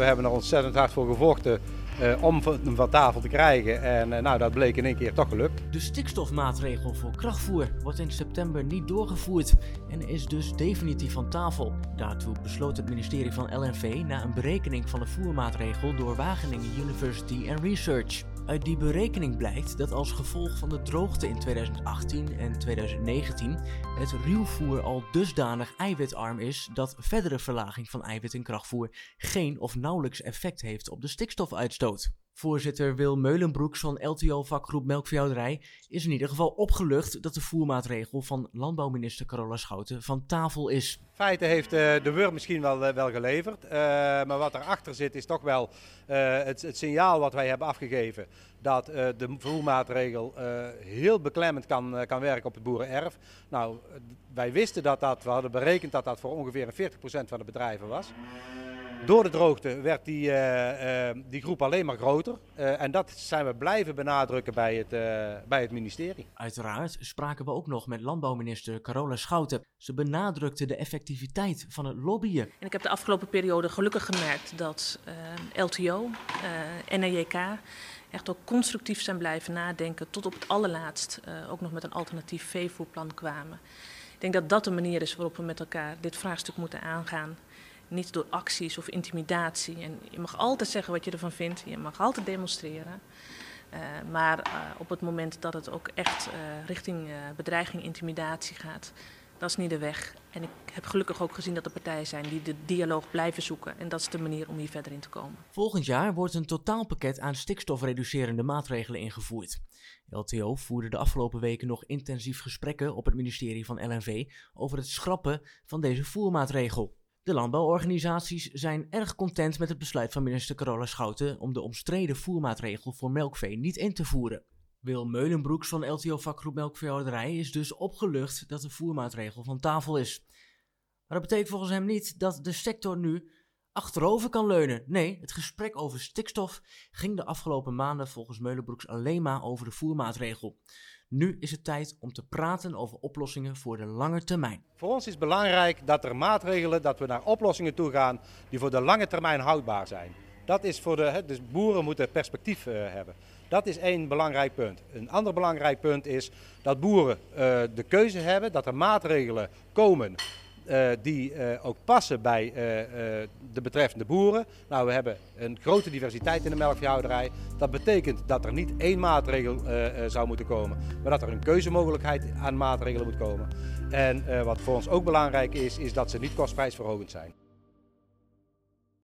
We hebben er ontzettend hard voor gevochten uh, om hem van tafel te krijgen. En uh, nou, dat bleek in één keer toch gelukt. De stikstofmaatregel voor krachtvoer wordt in september niet doorgevoerd en is dus definitief van tafel. Daartoe besloot het ministerie van LNV na een berekening van de voermaatregel door Wageningen University and Research. Uit die berekening blijkt dat als gevolg van de droogte in 2018 en 2019 het ruwvoer al dusdanig eiwitarm is dat verdere verlaging van eiwit in krachtvoer geen of nauwelijks effect heeft op de stikstofuitstoot. Voorzitter Wil Meulenbroeks van LTO-vakgroep Melkveehouderij is in ieder geval opgelucht dat de voermaatregel van landbouwminister Carola Schouten van tafel is. Feiten heeft uh, de Wurm misschien wel, uh, wel geleverd, uh, maar wat erachter zit is toch wel het, het, signaal wat wij hebben afgegeven dat de voermaatregel heel beklemmend kan, kan werken op het boerenerf. Nou, wij wisten dat dat, we hadden berekend dat dat voor ongeveer 40% van de bedrijven was. Door de droogte werd die, uh, uh, die groep alleen maar groter. Uh, en dat zijn we blijven benadrukken bij het, bij het ministerie. Uiteraard spraken we ook nog met landbouwminister Carola Schouten. Ze benadrukte de effectiviteit van het lobbyen. En ik heb de afgelopen periode gelukkig gemerkt dat LTO, NEJK echt ook constructief zijn blijven nadenken. Tot op het allerlaatst ook nog met een alternatief veevoerplan kwamen. Ik denk dat dat de manier is waarop we met elkaar dit vraagstuk moeten aangaan. Niet door acties of intimidatie. En je mag altijd zeggen wat je ervan vindt. Je mag altijd demonstreren. Uh, maar uh, op het moment dat het ook echt uh, richting bedreiging, intimidatie gaat, dat is niet de weg. En ik heb gelukkig ook gezien dat er partijen zijn die de dialoog blijven zoeken. En dat is de manier om hier verder in te komen. Volgend jaar wordt een totaalpakket aan stikstofreducerende maatregelen ingevoerd. LTO voerde de afgelopen weken nog intensief gesprekken op het ministerie van LNV over het schrappen van deze voermaatregel. De landbouworganisaties zijn erg content met het besluit van minister Carola Schouten om de omstreden voermaatregel voor melkvee niet in te voeren. Wil Meulenbroeks van LTO vakgroep Melkveehouderij is dus opgelucht dat de voermaatregel van tafel is. Maar dat betekent volgens hem niet dat de sector nu achterover kan leunen. Nee, het gesprek over stikstof ging de afgelopen maanden volgens Meulenbroeks alleen maar over de voermaatregel. Nu is het tijd om te praten over oplossingen voor de lange termijn. Voor ons is belangrijk dat er maatregelen, dat we naar oplossingen toe gaan die voor de lange termijn houdbaar zijn. Dat is voor de, dus boeren moeten perspectief uh, hebben. Dat is één belangrijk punt. Een ander belangrijk punt is dat boeren uh, de keuze hebben, dat er maatregelen komen die uh, ook passen bij uh, de betreffende boeren. Nou, we hebben een grote diversiteit in de melkveehouderij. Dat betekent dat er niet één maatregel zou moeten komen, maar dat er een keuzemogelijkheid aan maatregelen moet komen. En wat voor ons ook belangrijk is, is dat ze niet kostprijsverhogend zijn.